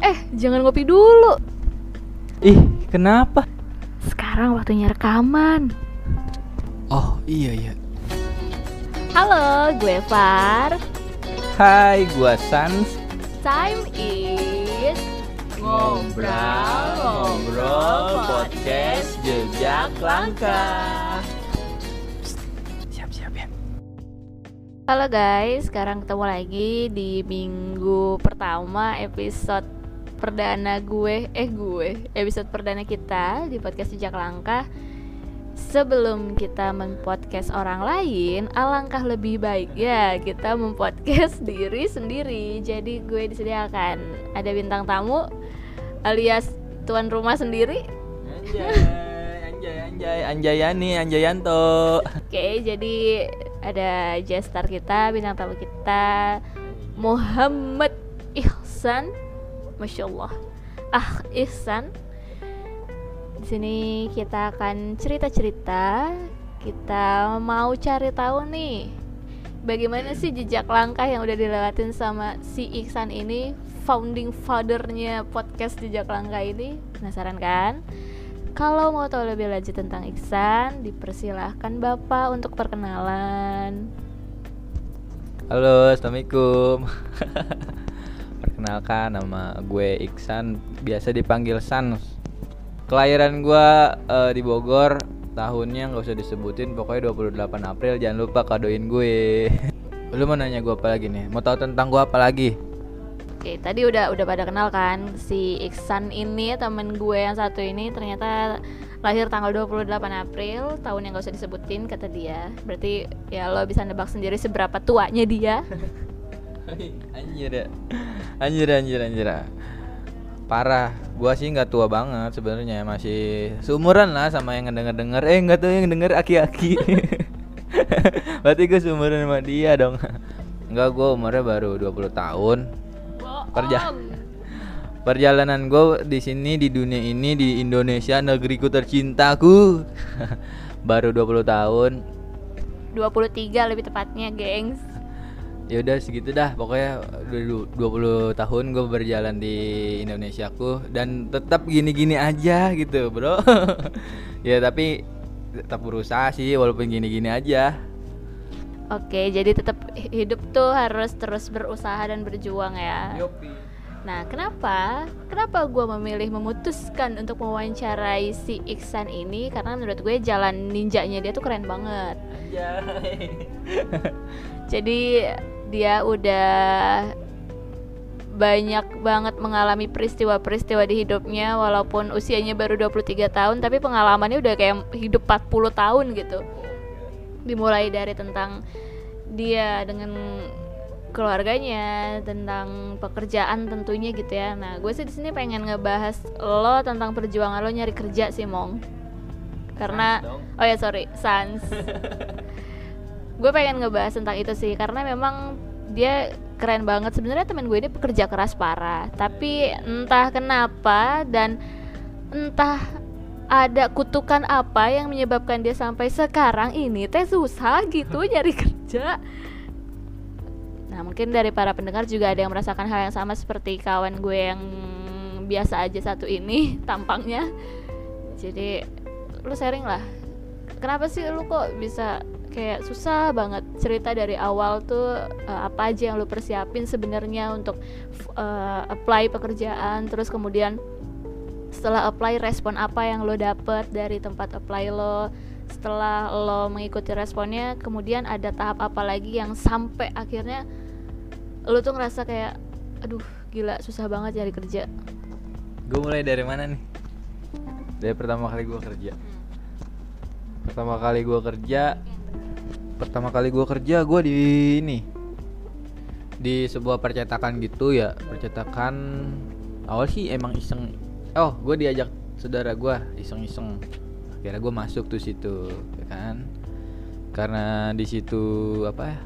Eh, jangan ngopi dulu. Ih, kenapa? Sekarang waktunya rekaman. Oh, iya iya. Halo, gue Far. Hai, gua Sans. Time is Ngobrol podcast jejak langkah. Siap-siap ya. Halo guys, sekarang ketemu lagi di minggu pertama episode perdana gue, eh gue, episode perdana kita di podcast Jejak Langkah. Sebelum kita mempodcast orang lain, alangkah lebih baik ya kita mempodcast diri sendiri. Jadi gue disediakan ada bintang tamu alias tuan rumah sendiri. Anjay, anjay, anjay, Anjayani, Anjayanto. Oke, jadi ada gestar kita, bintang tamu kita Muhammad Ihsan. Masya Allah. Ah, Ihsan. Di sini kita akan cerita-cerita. Kita mau cari tahu nih bagaimana sih jejak langkah yang udah dilewatin sama si Ihsan ini, founding fathernya podcast jejak langkah ini. Penasaran kan? Kalau mau tahu lebih lanjut tentang Iksan, dipersilahkan Bapak untuk perkenalan. Halo, assalamualaikum. Perkenalkan nama gue Iksan, biasa dipanggil Sans. Kelahiran gue eh, di Bogor, tahunnya nggak usah disebutin, pokoknya 28 April. Jangan lupa kadoin gue. Lu mau nanya gue apa lagi nih? Mau tahu tentang gue apa lagi? Oke, tadi udah udah pada kenal kan si Iksan ini temen gue yang satu ini ternyata lahir tanggal 28 April, tahun yang gak usah disebutin kata dia. Berarti ya lo bisa nebak sendiri seberapa tuanya dia. anjir ya, anjir anjir anjir. Parah, gua sih nggak tua banget sebenarnya masih seumuran lah sama yang ngedenger denger. Eh nggak tuh yang denger aki-aki. Berarti gue seumuran sama dia dong. Enggak, gua umurnya baru 20 tahun. Kerja. Perjalanan gue di sini di dunia ini di Indonesia negeriku tercintaku baru 20 tahun 23 lebih tepatnya, gengs. Ya udah segitu dah pokoknya udah du- 20 tahun gue berjalan di Indonesiaku dan tetap gini-gini aja gitu bro ya tapi tetap berusaha sih walaupun gini-gini aja Oke, jadi tetap hidup tuh harus terus berusaha dan berjuang ya. Nah, kenapa? Kenapa gue memilih memutuskan untuk mewawancarai si Iksan ini? Karena menurut gue jalan ninjanya dia tuh keren banget. Jadi dia udah banyak banget mengalami peristiwa-peristiwa di hidupnya walaupun usianya baru 23 tahun tapi pengalamannya udah kayak hidup 40 tahun gitu. Dimulai dari tentang dia dengan keluarganya, tentang pekerjaan tentunya gitu ya. Nah, gue sih di sini pengen ngebahas lo tentang perjuangan lo nyari kerja sih, Mong. Karena oh ya sorry, Sans. gue pengen ngebahas tentang itu sih karena memang dia keren banget. Sebenarnya temen gue ini pekerja keras parah tapi entah kenapa dan entah ada kutukan apa yang menyebabkan dia sampai sekarang ini teh susah gitu nyari kerja. Nah mungkin dari para pendengar juga ada yang merasakan hal yang sama seperti kawan gue yang biasa aja satu ini tampangnya. Jadi lu sharing lah. Kenapa sih lu kok bisa kayak susah banget cerita dari awal tuh eh, apa aja yang lu persiapin sebenarnya untuk eh, apply pekerjaan terus kemudian setelah apply respon apa yang lo dapet dari tempat apply lo. Setelah lo mengikuti responnya kemudian ada tahap apa lagi yang sampai akhirnya lo tuh ngerasa kayak aduh gila susah banget cari kerja. Gue mulai dari mana nih? Dari pertama kali gue kerja. Pertama kali gue kerja pertama kali gue kerja gue di ini. Di sebuah percetakan gitu ya percetakan awal sih emang iseng. Oh gue diajak saudara gue iseng-iseng. Akhirnya gue masuk tuh situ ya kan? Karena di situ apa ya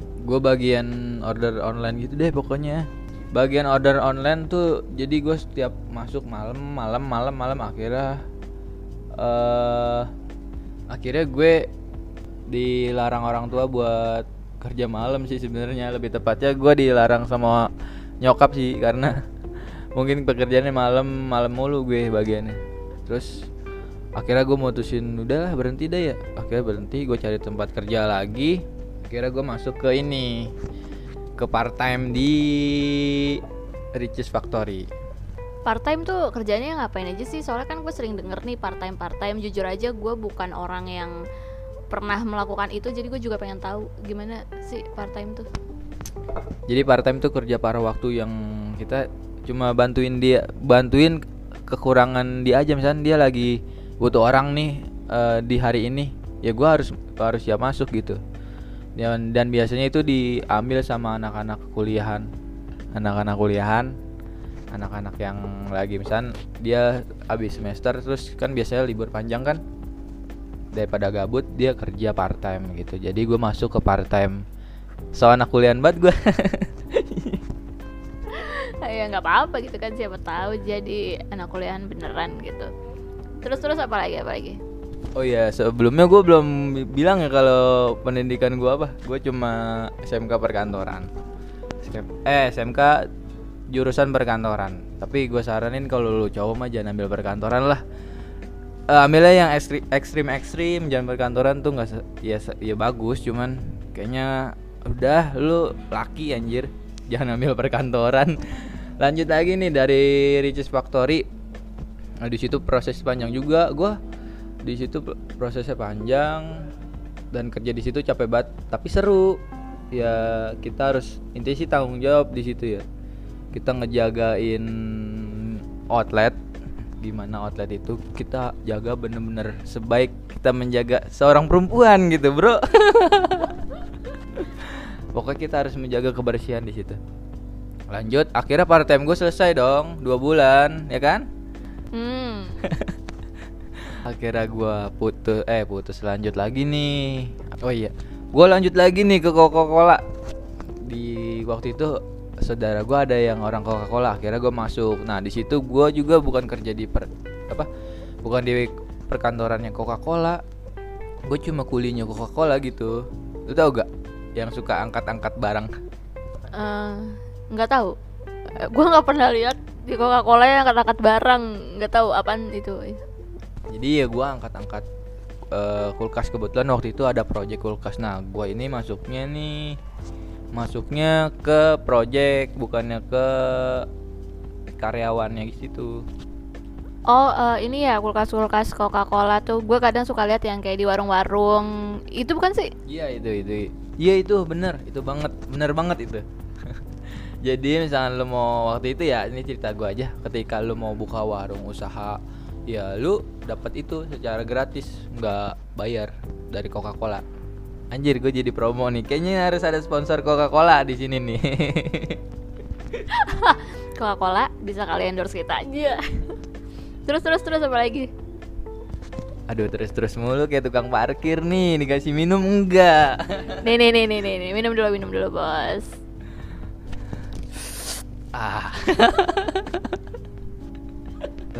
gue bagian order online gitu deh pokoknya. Bagian order online tuh jadi gue setiap masuk malam malam malam malam akhirnya eh akhirnya gue dilarang orang tua buat kerja malam sih sebenarnya lebih tepatnya gue dilarang sama nyokap sih karena mungkin pekerjaannya malam malam mulu gue bagiannya. Terus akhirnya gue mutusin udah berhenti deh ya. Akhirnya berhenti gue cari tempat kerja lagi. Akhirnya gue masuk ke ini ke part time di Riches Factory. Part time tuh kerjanya ngapain aja sih? Soalnya kan gue sering denger nih part time part time jujur aja gue bukan orang yang pernah melakukan itu jadi gue juga pengen tahu gimana sih part time tuh. Jadi part time tuh kerja paruh waktu yang kita cuma bantuin dia bantuin kekurangan dia aja. Misalnya dia lagi butuh orang nih uh, di hari ini ya gue harus harus siap masuk gitu. Dan dan biasanya itu diambil sama anak-anak kuliahan. Anak-anak kuliahan anak-anak yang lagi misal dia habis semester terus kan biasanya libur panjang kan daripada gabut dia kerja part time gitu. Jadi gue masuk ke part time so anak kuliahan banget gue ya nggak apa-apa gitu kan siapa tahu jadi anak kuliahan beneran gitu. Terus terus apa lagi apa lagi? Oh ya sebelumnya gue belum bilang ya kalau pendidikan gue apa. Gue cuma SMK perkantoran. Eh SMK jurusan perkantoran. Tapi gue saranin kalau lu cowok mah jangan ambil perkantoran lah uh, ambilnya yang ekstrim ekstrim ekstrim jangan perkantoran tuh nggak ya ya bagus cuman kayaknya udah lu laki anjir. Jangan ambil perkantoran. Lanjut lagi nih dari Riches Factory. Nah di situ proses panjang juga. Gue di situ prosesnya panjang dan kerja di situ capek banget tapi seru. Ya kita harus intinya tanggung jawab di situ ya. Kita ngejagain outlet gimana outlet itu kita jaga bener-bener sebaik kita menjaga seorang perempuan gitu bro. Pokoknya kita harus menjaga kebersihan di situ. Lanjut akhirnya part time gue selesai dong dua bulan ya kan? Hmm. akhirnya gue putus eh putus lanjut lagi nih. Oh iya gue lanjut lagi nih ke Coca Cola di waktu itu saudara gue ada yang orang Coca Cola akhirnya gue masuk. Nah di situ gue juga bukan kerja di per apa bukan di perkantorannya Coca Cola gue cuma kulinya Coca Cola gitu. Lu tau gak yang suka angkat-angkat barang? Uh, nggak tahu. Eh, gue nggak pernah lihat di Coca Cola yang angkat-angkat barang. Nggak tahu apaan itu. Jadi ya gue angkat-angkat uh, kulkas kebetulan waktu itu ada project kulkas. Nah gue ini masuknya nih masuknya ke project bukannya ke karyawannya gitu Oh uh, ini ya kulkas-kulkas Coca-Cola tuh. Gue kadang suka lihat yang kayak di warung-warung. Itu bukan sih? Iya itu itu. Iya itu bener. Itu banget. Bener banget itu. Jadi misalnya lo mau waktu itu ya ini cerita gue aja. Ketika lo mau buka warung usaha ya lu dapat itu secara gratis. Nggak bayar dari Coca Cola anjir gue jadi promo nih. Kayaknya harus ada sponsor Coca Cola di sini nih. Coca Cola bisa kalian endorse kita. Aja terus terus terus apa lagi? Aduh terus terus mulu kayak tukang parkir nih. Dikasih minum enggak. Nih nih nih nih nih. Minum dulu minum dulu bos. Ah.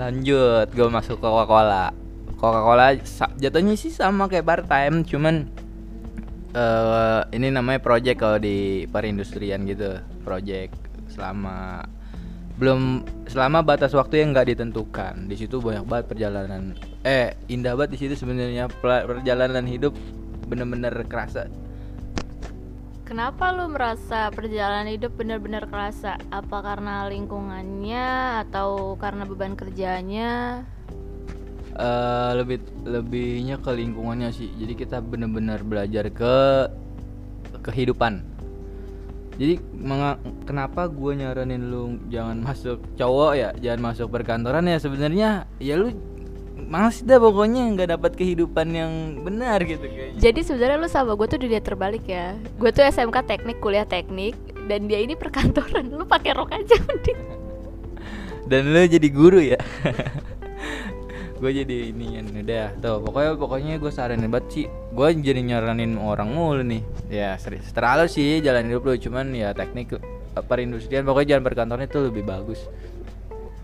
Lanjut gue masuk Coca Cola Coca Cola jatuhnya sih sama kayak part time cuman uh, ini namanya project kalau di perindustrian gitu project selama belum selama batas waktu yang nggak ditentukan di situ banyak banget perjalanan eh indah banget di situ sebenarnya perjalanan hidup bener-bener kerasa Kenapa lu merasa perjalanan hidup benar-benar kerasa? Apa karena lingkungannya atau karena beban kerjanya? Uh, lebih lebihnya ke lingkungannya sih. Jadi kita benar-benar belajar ke kehidupan. Jadi kenapa gue nyaranin lu jangan masuk cowok ya, jangan masuk perkantoran ya sebenarnya ya lu males dah pokoknya nggak dapat kehidupan yang benar gitu kayaknya. Jadi sebenarnya lu sama gue tuh dia terbalik ya. Gue tuh SMK teknik kuliah teknik dan dia ini perkantoran. Lu pakai rok aja mending. dan lu jadi guru ya. gue jadi ini udah tuh pokoknya pokoknya gue saranin banget sih. Gue jadi nyaranin orang mulu nih. Ya serius. Terlalu sih jalan hidup lu cuman ya teknik perindustrian pokoknya jalan perkantoran itu lebih bagus.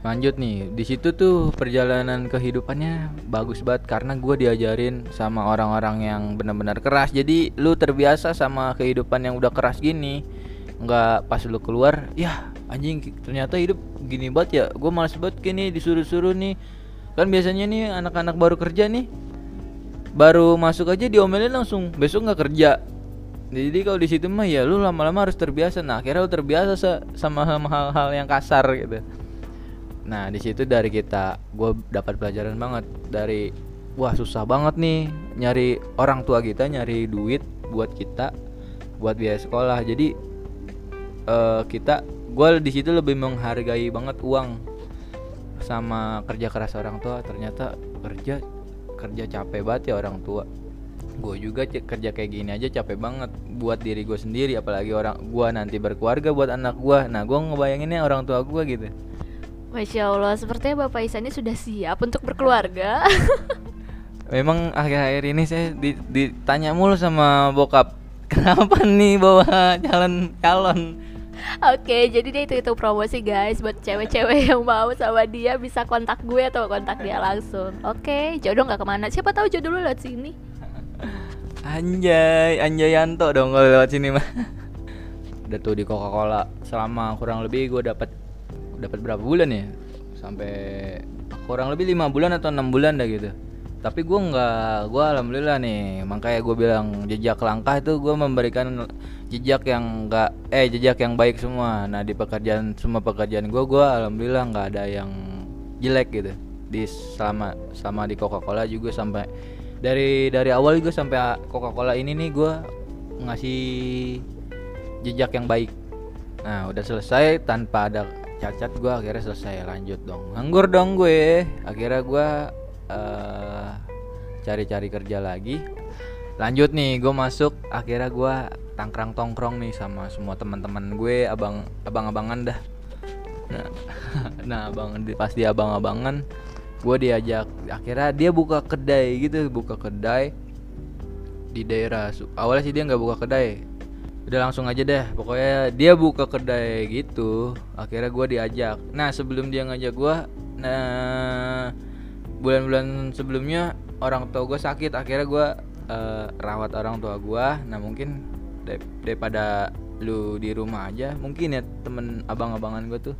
Lanjut nih di situ tuh perjalanan kehidupannya bagus banget karena gue diajarin sama orang-orang yang benar-benar keras. Jadi lu terbiasa sama kehidupan yang udah keras gini nggak pas lu keluar ya anjing ternyata hidup gini banget ya. Gue malas banget gini disuruh-suruh nih kan biasanya nih anak-anak baru kerja nih baru masuk aja diomelin langsung besok nggak kerja. Jadi kalau di situ mah ya lu lama-lama harus terbiasa. Nah akhirnya lu terbiasa sa- sama hal-hal yang kasar gitu. Nah di situ dari kita gue dapat pelajaran banget dari wah susah banget nih nyari orang tua kita nyari duit buat kita buat biaya sekolah. Jadi eh, kita gue di situ lebih menghargai banget uang sama kerja keras orang tua ternyata kerja kerja capek banget ya orang tua. Gue juga kerja kayak gini aja capek banget buat diri gue sendiri apalagi orang gue nanti berkeluarga buat anak gue nah gue ngebayanginnya orang tua gue gitu. Masya Allah, sepertinya Bapak Isa ini sudah siap untuk berkeluarga. memang akhir-akhir ini saya di- ditanya mulu sama bokap kenapa nih bawa calon calon Oke, jadi dia itu itu promosi guys buat cewek-cewek yang mau sama dia bisa kontak gue atau kontak dia langsung. Oke, jodoh nggak ke mana? Siapa tahu jodoh lu lewat sini. Anjay, Anjayanto dong kalau lewat sini mah. Udah tuh di Coca-Cola selama kurang lebih gue dapat dapat berapa bulan ya? Sampai kurang lebih lima bulan atau enam bulan dah gitu. Tapi gue nggak, gue alhamdulillah nih. Makanya gue bilang jejak langkah itu gue memberikan jejak yang enggak, eh jejak yang baik semua. Nah di pekerjaan semua pekerjaan gue, gue alhamdulillah nggak ada yang jelek gitu. Di selama selama di Coca-Cola juga sampai dari dari awal gue sampai Coca-Cola ini nih gue ngasih jejak yang baik. Nah udah selesai tanpa ada cacat gue akhirnya selesai lanjut dong nganggur dong gue akhirnya gue eh, cari-cari kerja lagi lanjut nih gue masuk akhirnya gue tangkrang tongkrong nih sama semua teman-teman gue abang abang-abangan dah. Nah nah abang pas dia abang-abangan gue diajak akhirnya dia buka kedai gitu buka kedai di daerah awalnya sih dia nggak buka kedai. Udah langsung aja deh pokoknya dia buka kedai gitu akhirnya gue diajak. Nah sebelum dia ngajak gue nah bulan-bulan sebelumnya orang tua gue sakit akhirnya gue eh, rawat orang tua gue. Nah mungkin daripada lu di rumah aja mungkin ya temen abang-abangan gue tuh.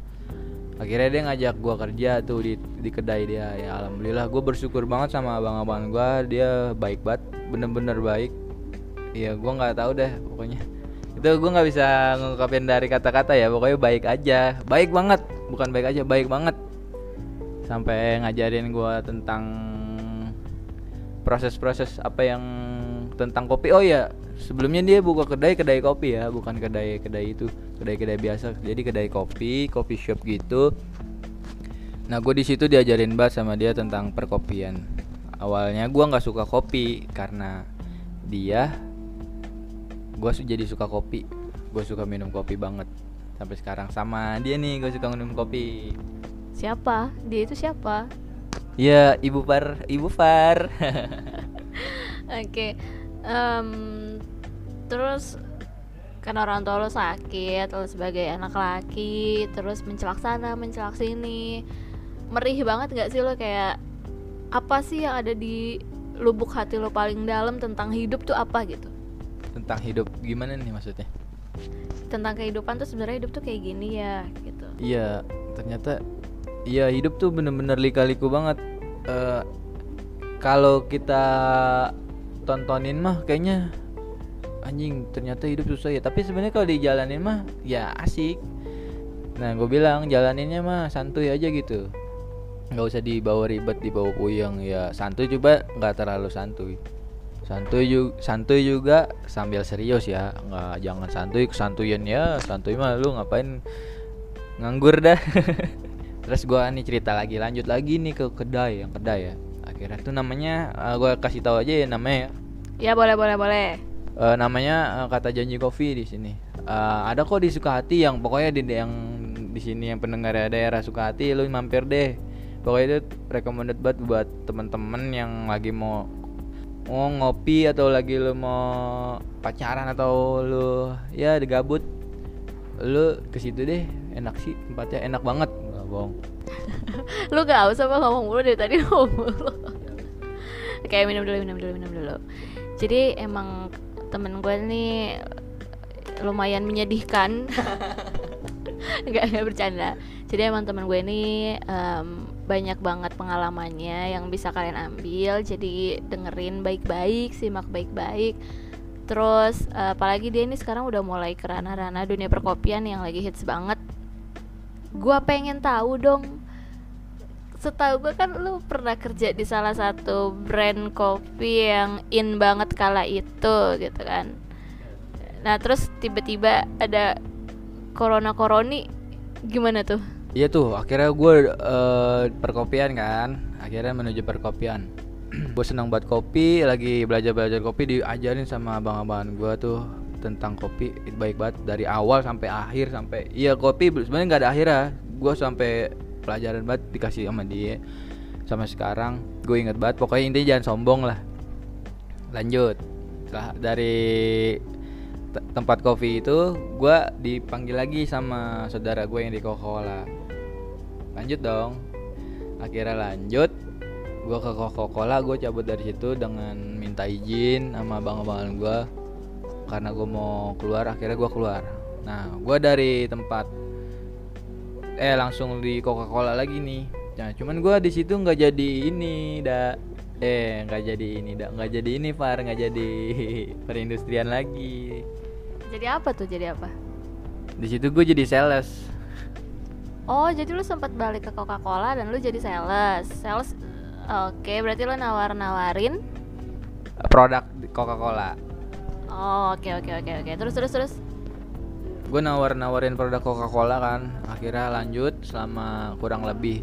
Akhirnya dia ngajak gua kerja tuh di di kedai dia. Ya alhamdulillah gue bersyukur banget sama abang-abang gua. Dia baik banget bener-bener baik. Iya gua nggak tahu deh pokoknya. Itu gua nggak bisa ngungkapin dari kata-kata ya pokoknya baik aja. Baik banget bukan baik aja baik banget. Sampai ngajarin gua tentang proses-proses apa yang tentang kopi. Oh ya sebelumnya dia buka kedai kedai kopi ya bukan kedai kedai itu kedai kedai biasa jadi kedai kopi kopi shop gitu nah gue di situ diajarin banget sama dia tentang perkopian awalnya gua nggak suka kopi karena dia gue jadi suka kopi gue suka minum kopi banget sampai sekarang sama dia nih gue suka minum kopi Siapa? Dia itu siapa? ya ibu Far ibu Far Oke. Em, terus kan orang tua lo sakit, lo sebagai anak laki, terus mencelak sana, mencelak sini, merih banget gak sih lo kayak apa sih yang ada di lubuk hati lo paling dalam tentang hidup tuh apa gitu? tentang hidup gimana nih maksudnya Tentang kehidupan tuh sebenarnya hidup tuh kayak gini ya gitu. Iya, ternyata iya hidup tuh bener-bener lika-liku banget. Eh, kalau kita tontonin mah kayaknya anjing ternyata hidup susah ya. Tapi sebenarnya kalau dijalanin mah ya asik. Nah, gue bilang jalaninnya mah santuy aja gitu. nggak usah dibawa ribet, dibawa puyeng ya. Santuy coba nggak terlalu santuy. Santuy juga, santuy juga sambil serius ya, nggak jangan santuy kesantuyan ya. Santuy mah lu ngapain nganggur dah terus gua nih cerita lagi lanjut lagi nih ke kedai yang kedai ya akhirnya tuh namanya eh, gua kasih tahu aja ya namanya ya. Ya boleh boleh boleh. Eh, namanya eh, kata janji kopi di sini. Eh, ada kok di Sukahati yang pokoknya di yang di sini yang pendengar daerah Sukahati lu mampir deh. Pokoknya itu recommended banget buat teman-teman yang lagi mau mau ngopi atau lagi lu mau pacaran atau lu ya digabut. Lu ke situ deh enak sih tempatnya enak banget bohong Lu gak usah apa ngomong mulu dari tadi ngomong mulu. Kayak minum dulu, minum dulu, minum dulu. Jadi emang temen gue nih lumayan menyedihkan. nggak nggak bercanda jadi emang teman gue ini em, banyak banget pengalamannya yang bisa kalian ambil jadi dengerin baik-baik simak baik-baik terus eh, apalagi dia ini sekarang udah mulai ke ranah-ranah dunia perkopian yang lagi hits banget gue pengen tahu dong. Setahu gue kan lu pernah kerja di salah satu brand kopi yang in banget kala itu gitu kan. Nah terus tiba-tiba ada corona koroni gimana tuh? Iya tuh, akhirnya gue eh, perkopian kan, akhirnya menuju perkopian. gue senang buat kopi, lagi belajar-belajar kopi diajarin sama abang-abangan gue tuh tentang kopi itu baik banget dari awal sampai akhir sampai iya kopi sebenarnya nggak ada akhirnya. Gue sampai pelajaran banget dikasih sama dia sama sekarang. Gue inget banget pokoknya intinya jangan sombong lah. Lanjut. Setelah dari te- tempat kopi itu gue dipanggil lagi sama saudara gue yang di Coca-Cola. Lanjut dong. Akhirnya lanjut gue ke Coca-Cola gue cabut dari situ dengan minta izin sama abang-abangan gue karena gue mau keluar akhirnya gue keluar. Nah gue dari tempat eh langsung di Coca-Cola lagi nih. Nah cuman gue di situ nggak jadi ini dah eh nggak jadi ini dah nggak jadi ini Far. Nggak jadi perindustrian lagi. Jadi apa tuh? Jadi apa? Di situ gue jadi sales. Oh jadi lu sempat balik ke Coca Cola dan lu jadi sales. Sales oke berarti lu nawar nawarin produk Coca-Cola oh oke oke oke oke. Terus terus terus? Gue nawar nawarin produk Coca-Cola kan. Akhirnya lanjut selama kurang lebih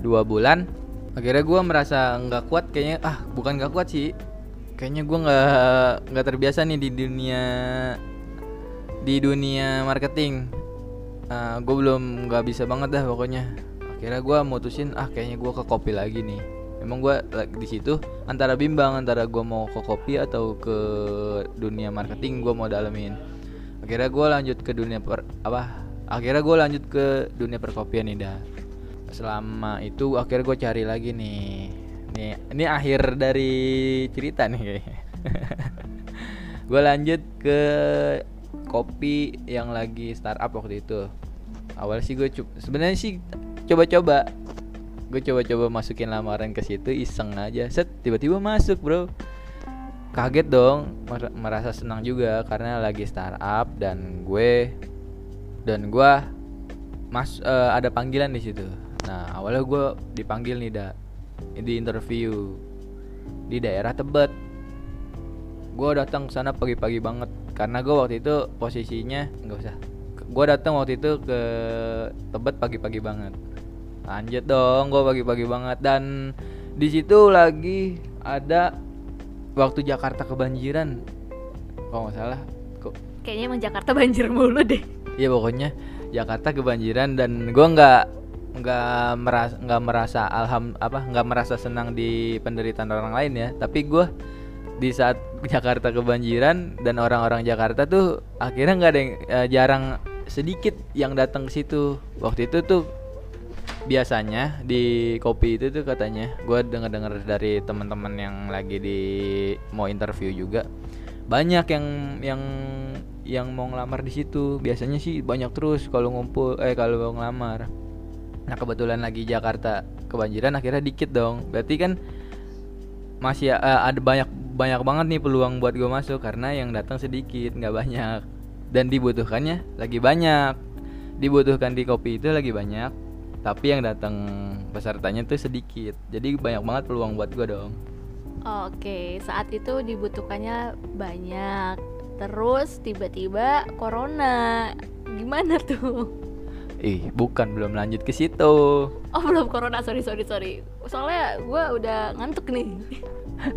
dua bulan. Akhirnya gue merasa nggak kuat kayaknya. Ah bukan nggak kuat sih. Kayaknya gue nggak nggak terbiasa nih di dunia di dunia marketing. Gue belum nggak bisa banget dah pokoknya. Akhirnya gue mutusin ah kayaknya gue ke kopi lagi nih emang gue di situ antara bimbang antara gue mau ke kopi atau ke dunia marketing gue mau dalemin. Akhirnya gue lanjut ke dunia per apa akhirnya gue lanjut ke dunia perkopian nih dah selama itu akhirnya gue cari lagi nih. Nih ini akhir dari cerita nih gue lanjut ke kopi yang lagi startup waktu itu. Awal sih gue sebenarnya sih coba-coba gue coba-coba masukin lamaran ke situ iseng aja. Set tiba-tiba masuk bro. Kaget dong mer- merasa senang juga karena lagi startup dan gue dan gue mas eh, ada panggilan di situ. Nah awalnya gue dipanggil nih da di interview di daerah Tebet. Gue datang ke sana pagi-pagi banget karena gue waktu itu posisinya nggak usah gue datang waktu itu ke Tebet pagi-pagi banget lanjut dong gue pagi-pagi banget. Dan di situ lagi ada waktu Jakarta kebanjiran. Kalau nggak salah kok? Kayaknya emang Jakarta banjir mulu deh. Iya pokoknya Jakarta kebanjiran dan gue nggak nggak merasa nggak merasa alham apa nggak merasa senang di penderitaan orang lain ya. Tapi gue di saat Jakarta kebanjiran dan orang-orang Jakarta tuh akhirnya nggak ada yang eh, jarang sedikit yang datang ke situ. Waktu itu tuh biasanya di kopi itu tuh katanya gue dengar dengar dari teman-teman yang lagi di mau interview juga banyak yang yang yang mau ngelamar di situ. Biasanya sih banyak terus kalau ngumpul eh kalau ngelamar. Nah kebetulan lagi Jakarta kebanjiran akhirnya dikit dong. Berarti kan masih eh, ada banyak banyak banget nih peluang buat gue masuk karena yang datang sedikit nggak banyak. Dan dibutuhkannya lagi banyak. Dibutuhkan di kopi itu lagi banyak tapi yang datang pesertanya tuh sedikit jadi banyak banget peluang buat gue dong Oke, saat itu dibutuhkannya banyak. Terus tiba-tiba corona. Gimana tuh? ih bukan belum lanjut ke situ Oh, belum corona. Sorry, sorry, sorry. Soalnya gue udah ngantuk nih.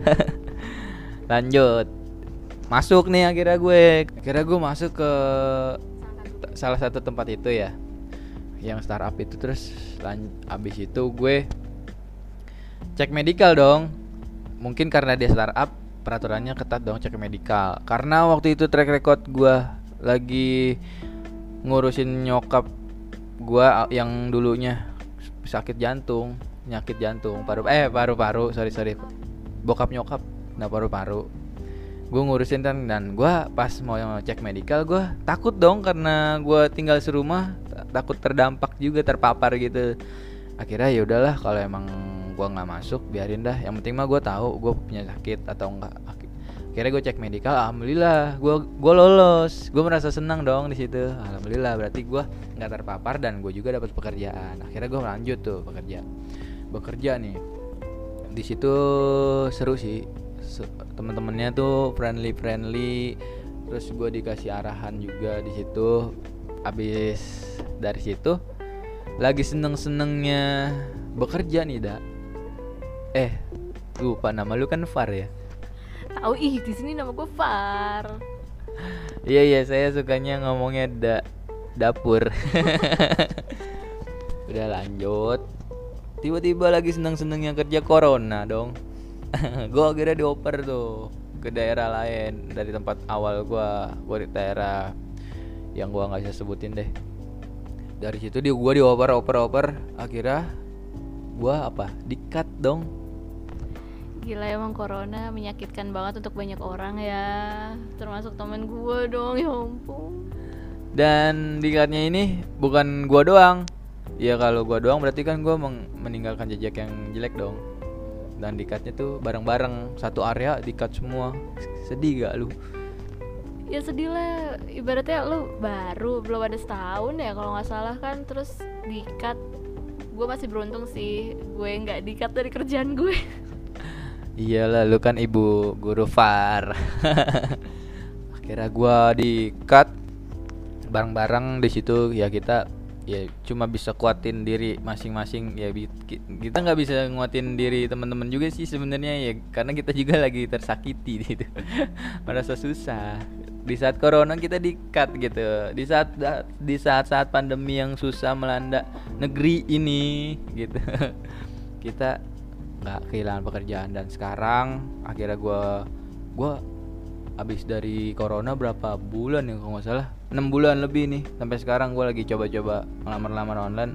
lanjut masuk nih akhirnya gue akhirnya gue masuk ke salah satu tempat itu ya yang startup itu. Terus lan abis itu gue cek medical dong. Mungkin karena dia startup peraturannya ketat dong cek medical. Karena waktu itu track record gue lagi ngurusin nyokap gue yang dulunya sakit jantung nyakit jantung paru eh paru-paru sorry sorry. Bokap nyokap nah paru-paru gue ngurusin kan dan gue pas mau cek medical gue takut dong karena gue tinggal serumah takut terdampak juga terpapar gitu. Akhirnya ya udahlah kalau emang gua nggak masuk biarin dah. Yang penting mah gua tahu gua punya sakit atau enggak akhirnya gue cek medikal alhamdulillah gue gue lolos. Gue merasa senang dong di situ. Alhamdulillah berarti gue nggak terpapar dan gue juga dapat pekerjaan. Akhirnya gue lanjut tuh bekerja bekerja nih. Di situ seru sih teman-temannya tuh friendly friendly terus gue dikasih arahan juga di situ. Abis dari situ lagi seneng senengnya bekerja nih dak. Eh lupa nama lu kan Far ya? Tahu ih di sini nama gue Far. Iya iya saya sukanya ngomongnya da dapur. Udah lanjut. Tiba-tiba lagi seneng-senengnya kerja corona dong gue akhirnya dioper tuh ke daerah lain. Dari tempat awal gue gue di daerah yang gue nggak bisa sebutin deh. Dari situ dia gue dioper oper oper. Akhirnya gue apa? Dikat dong. Gila emang corona menyakitkan banget untuk banyak orang ya. Termasuk temen gue dong ya ampun. Dan dikatnya ini bukan gue doang. Ya kalau gue doang berarti kan gue meninggalkan jejak yang jelek dong Dan dikatnya tuh bareng-bareng Satu area dikat semua. Sedih gak lu? Ya sedih lah. Ibaratnya lu baru belum ada setahun ya kalau nggak salah kan. Terus dikat Gue masih beruntung sih Gue nggak dikat dari kerjaan gue. Iyalah lu kan ibu guru far. Akhirnya gua di cut bareng-bareng di situ. Ya kita ya cuma bisa kuatin diri masing-masing. Ya kita nggak bisa nguatin diri teman-teman juga sih sebenarnya ya. Karena kita juga lagi tersakiti gitu merasa susah. Di saat corona kita di cut gitu. Di saat di saat saat pandemi yang susah melanda negeri ini gitu. Kita nggak kehilangan pekerjaan. Dan sekarang akhirnya gue gue abis dari corona berapa bulan ya kalau nggak salah? Enam bulan lebih nih sampai sekarang gue lagi coba-coba ngelamar-lamar online.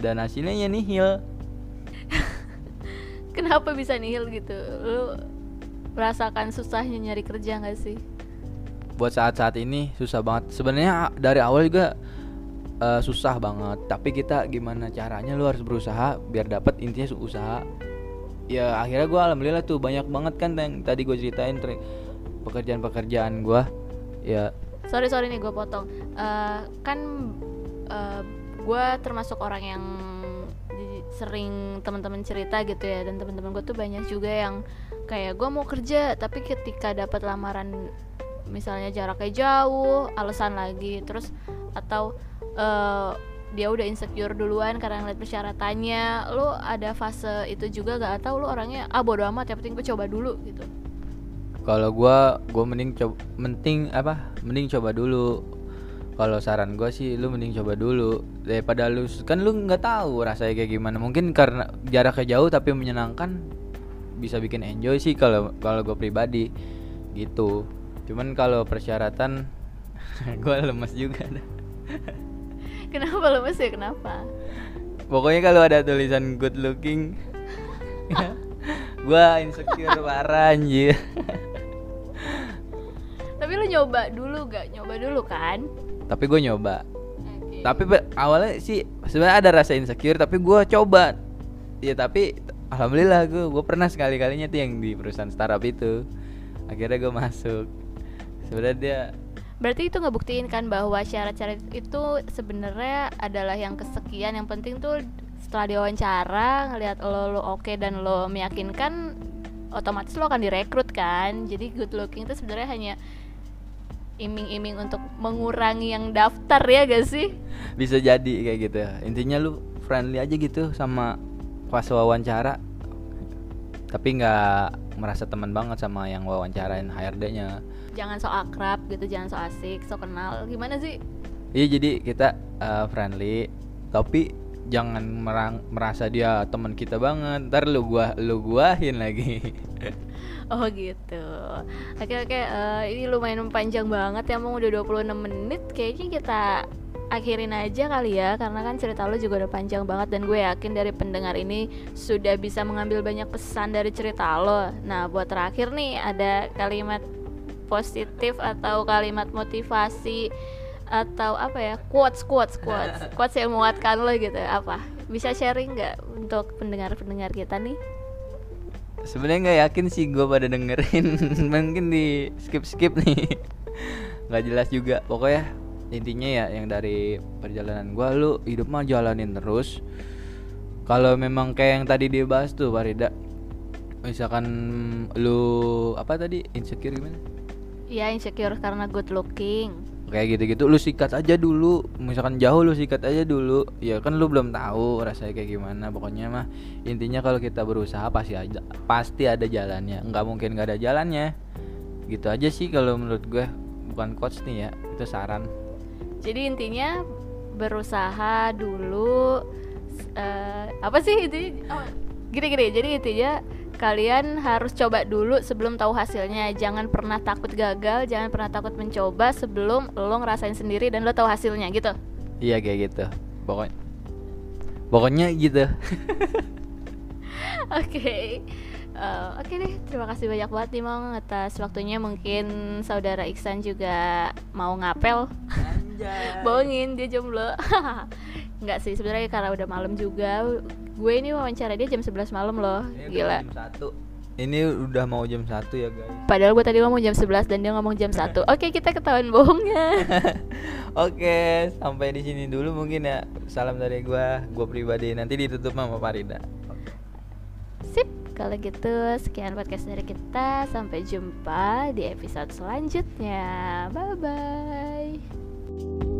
Dan hasilnya ya nihil. Kenapa bisa nihil gitu? Lu merasakan susahnya nyari kerja nggak sih? Buat saat-saat ini susah banget. Sebenarnya dari awal juga uh, susah banget. Tapi kita gimana caranya lu harus berusaha biar dapat intinya usaha. Ya akhirnya gue alhamdulillah tuh banyak banget kan yang tadi gue ceritain pekerjaan-pekerjaan gue ya. Sorry sorry nih gue potong. Uh, kan uh, eh, gue termasuk orang yang sering teman-teman cerita gitu ya dan teman-teman gue tuh banyak juga yang kayak gue mau kerja tapi ketika dapat lamaran misalnya jaraknya jauh alasan lagi terus atau uh, dia udah insecure duluan karena ngeliat persyaratannya lu ada fase itu juga gak atau lu orangnya ah bodo amat ya penting gue coba dulu gitu kalau gue gue mending coba mending apa mending coba dulu. Kalau saran gue sih lu mending coba dulu. Daripada lu kan lu nggak tahu rasanya kayak gimana. Mungkin karena jaraknya jauh tapi menyenangkan bisa bikin enjoy sih kalau kalau gue pribadi. Gitu. Cuman kalau persyaratan gue lemes juga. Kenapa lemes ya? Kenapa? Pokoknya kalau ada tulisan good looking Gua insecure parah anjir nyoba dulu gak? Nyoba dulu kan? Tapi gue nyoba okay. Tapi awalnya sih sebenarnya ada rasa insecure Tapi gue coba Ya tapi Alhamdulillah gue gue pernah sekali kalinya tuh yang di perusahaan startup itu Akhirnya gue masuk Sebenarnya dia berarti itu ngebuktiin kan bahwa syarat-syarat itu sebenarnya adalah yang kesekian yang penting tuh setelah diwawancara ngelihat lo lo oke okay dan lo meyakinkan otomatis lo akan direkrut kan jadi good looking itu sebenarnya hanya iming-iming untuk mengurangi yang daftar ya gak sih? Bisa jadi kayak gitu ya. Intinya lu friendly aja gitu sama pas wawancara. Tapi nggak merasa teman banget sama yang wawancarain HRD-nya jangan so akrab gitu jangan so asik so kenal. Gimana sih? Iya jadi kita uh, friendly. Tapi jangan merang, merasa dia teman kita banget. Ntar lu gua lu guahin lagi. Oh gitu. Oke oke uh, ini lumayan panjang banget ya emang udah 26 menit. Kayaknya kita akhirin aja kali ya karena kan cerita lo juga udah panjang banget. Dan gue yakin dari pendengar ini sudah bisa mengambil banyak pesan dari cerita lo. Nah, buat terakhir nih ada kalimat positif atau kalimat motivasi atau apa ya? Quotes quotes quotes. Quotes yang menguatkan lo gitu. Apa? Bisa sharing nggak untuk pendengar pendengar kita nih? Sebenarnya nggak yakin sih gue pada dengerin. Mungkin di skip skip nih. Nggak jelas juga. Pokoknya intinya ya yang dari perjalanan gue lu hidup mah jalanin terus. Kalau memang kayak yang tadi dia bahas tuh Farida. Misalkan lu apa tadi? Insecure gimana? Ya insecure karena good looking kayak gitu-gitu. Lu sikat aja dulu. Misalkan jauh lu sikat aja dulu. Ya kan lu belum tahu rasanya kayak gimana. Pokoknya mah intinya kalau kita berusaha pasti ada pasti ada jalannya. Nggak mungkin nggak ada jalannya. Gitu aja sih kalau menurut gue. Bukan coach nih ya itu saran. Jadi intinya berusaha dulu uh, apa sih itu oh, gini-gini jadi intinya kalian harus coba dulu sebelum tahu hasilnya. Jangan pernah takut gagal jangan pernah takut mencoba sebelum lo ngerasain sendiri dan lo tahu hasilnya gitu? Iya kayak gitu. Pokoknya pokoknya gitu. Oke. Okay. Uh, Oke okay deh, terima kasih banyak banget nih Mong atas waktunya. Mungkin saudara Iksan juga mau ngapel. Bohongin, dia jomblo. Enggak sih, sebenarnya karena udah malam juga gue ini wawancara dia jam 11 malam loh. Ini gila. jam satu. Ini udah mau jam satu ya guys. Padahal gue tadi ngomong jam 11 dan dia ngomong jam 1 oke kita ketahuan bohongnya. Oke sampai di sini dulu mungkin ya. Salam dari gue gue pribadi. Nanti ditutup sama Farida. Sip. Kalau gitu sekian podcast dari kita. Sampai jumpa di episode selanjutnya. Bye bye